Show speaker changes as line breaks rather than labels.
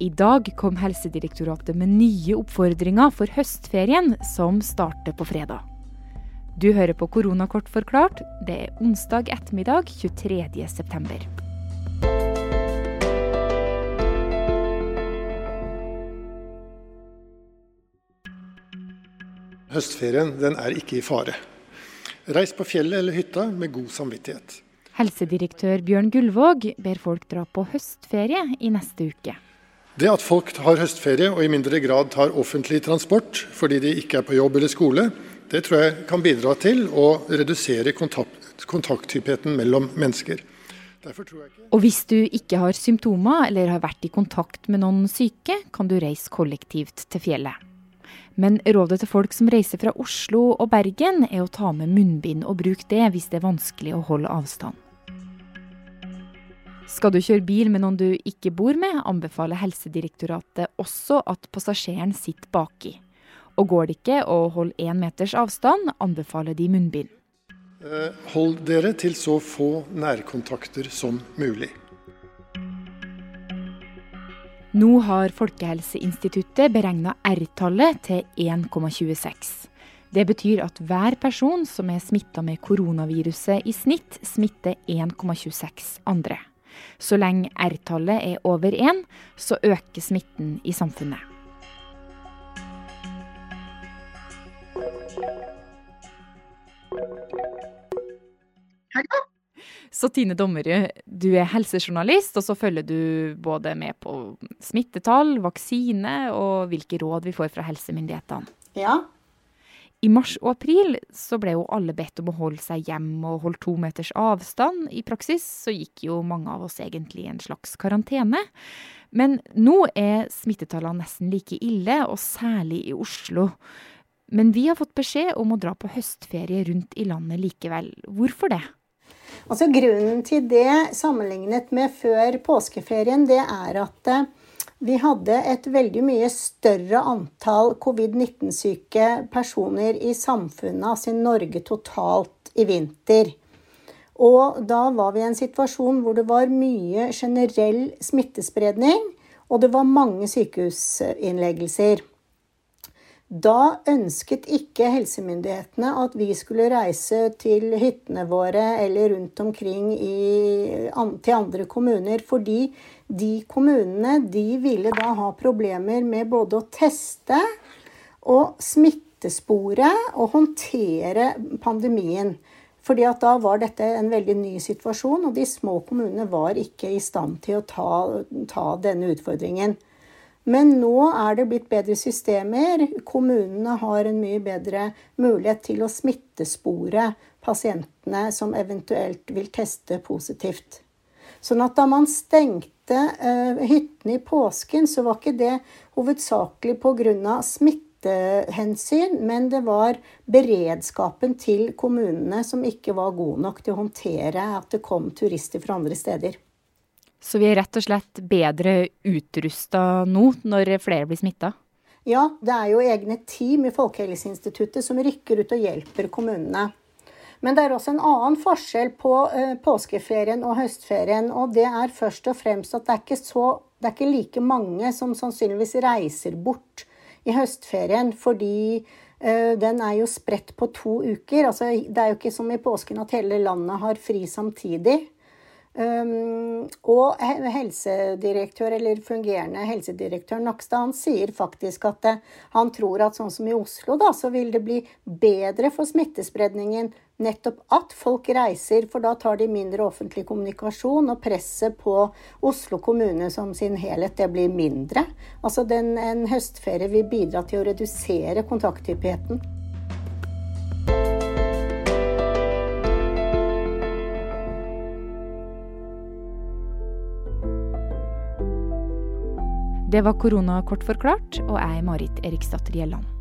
I dag kom Helsedirektoratet med nye oppfordringer for høstferien, som starter på fredag. Du hører på Koronakort forklart. Det er onsdag ettermiddag 23.9.
Høstferien den er ikke i fare. Reis på fjellet eller hytta med god samvittighet.
Helsedirektør Bjørn Gullvåg ber folk dra på høstferie i neste uke.
Det at folk har høstferie og i mindre grad tar offentlig transport fordi de ikke er på jobb eller skole, det tror jeg kan bidra til å redusere kontakt, kontakthyppheten mellom mennesker.
Og hvis du ikke har symptomer eller har vært i kontakt med noen syke, kan du reise kollektivt til fjellet. Men rådet til folk som reiser fra Oslo og Bergen er å ta med munnbind og bruke det hvis det er vanskelig å holde avstand. Skal du kjøre bil med noen du ikke bor med, anbefaler Helsedirektoratet også at passasjeren sitter baki. Og går det ikke å holde én meters avstand, anbefaler de munnbind.
Eh, hold dere til så få nærkontakter som mulig.
Nå har Folkehelseinstituttet beregna R-tallet til 1,26. Det betyr at hver person som er smitta med koronaviruset i snitt, smitter 1,26 andre. Så lenge R-tallet er over 1, så øker smitten i samfunnet. Hallo? Så Tine Dommerud, du er helsejournalist, og så følger du både med på smittetall, vaksine og hvilke råd vi får fra helsemyndighetene.
Ja,
i mars og april så ble jo alle bedt om å holde seg hjemme og holde to meters avstand. I praksis så gikk jo mange av oss egentlig i en slags karantene. Men nå er smittetallene nesten like ille, og særlig i Oslo. Men vi har fått beskjed om å dra på høstferie rundt i landet likevel. Hvorfor det?
Altså Grunnen til det, sammenlignet med før påskeferien, det er at eh, vi hadde et veldig mye større antall covid-19-syke personer i samfunnet, altså i Norge totalt, i vinter. Og da var vi i en situasjon hvor det var mye generell smittespredning, og det var mange sykehusinnleggelser. Da ønsket ikke helsemyndighetene at vi skulle reise til hyttene våre eller rundt omkring i, til andre kommuner, fordi de kommunene de ville da ha problemer med både å teste og smittespore og håndtere pandemien. Fordi at da var dette en veldig ny situasjon, og de små kommunene var ikke i stand til å ta, ta denne utfordringen. Men nå er det blitt bedre systemer. Kommunene har en mye bedre mulighet til å smittespore pasientene som eventuelt vil teste positivt. Sånn at da man stengte uh, hyttene i påsken, så var ikke det hovedsakelig pga. smittehensyn, men det var beredskapen til kommunene som ikke var god nok til å håndtere at det kom turister fra andre steder.
Så vi er rett og slett bedre utrusta nå, når flere blir smitta?
Ja, det er jo egne team i Folkehelseinstituttet som rykker ut og hjelper kommunene. Men det er også en annen forskjell på uh, påskeferien og høstferien. Og det er først og fremst at det er, ikke så, det er ikke like mange som sannsynligvis reiser bort i høstferien. Fordi uh, den er jo spredt på to uker. Altså, det er jo ikke som i påsken at hele landet har fri samtidig. Um, og helsedirektør, eller fungerende helsedirektør Nakstad han sier faktisk at det, eh, han tror at sånn som i Oslo, da, så vil det bli bedre for smittespredningen nettopp at folk reiser, for da tar de mindre offentlig kommunikasjon, og presset på Oslo kommune som sin helhet, det blir mindre. Altså den, en høstferie vil bidra til å redusere kontakthyppigheten.
Det var korona kort forklart, og jeg er Marit Eriksdatter Gjelland.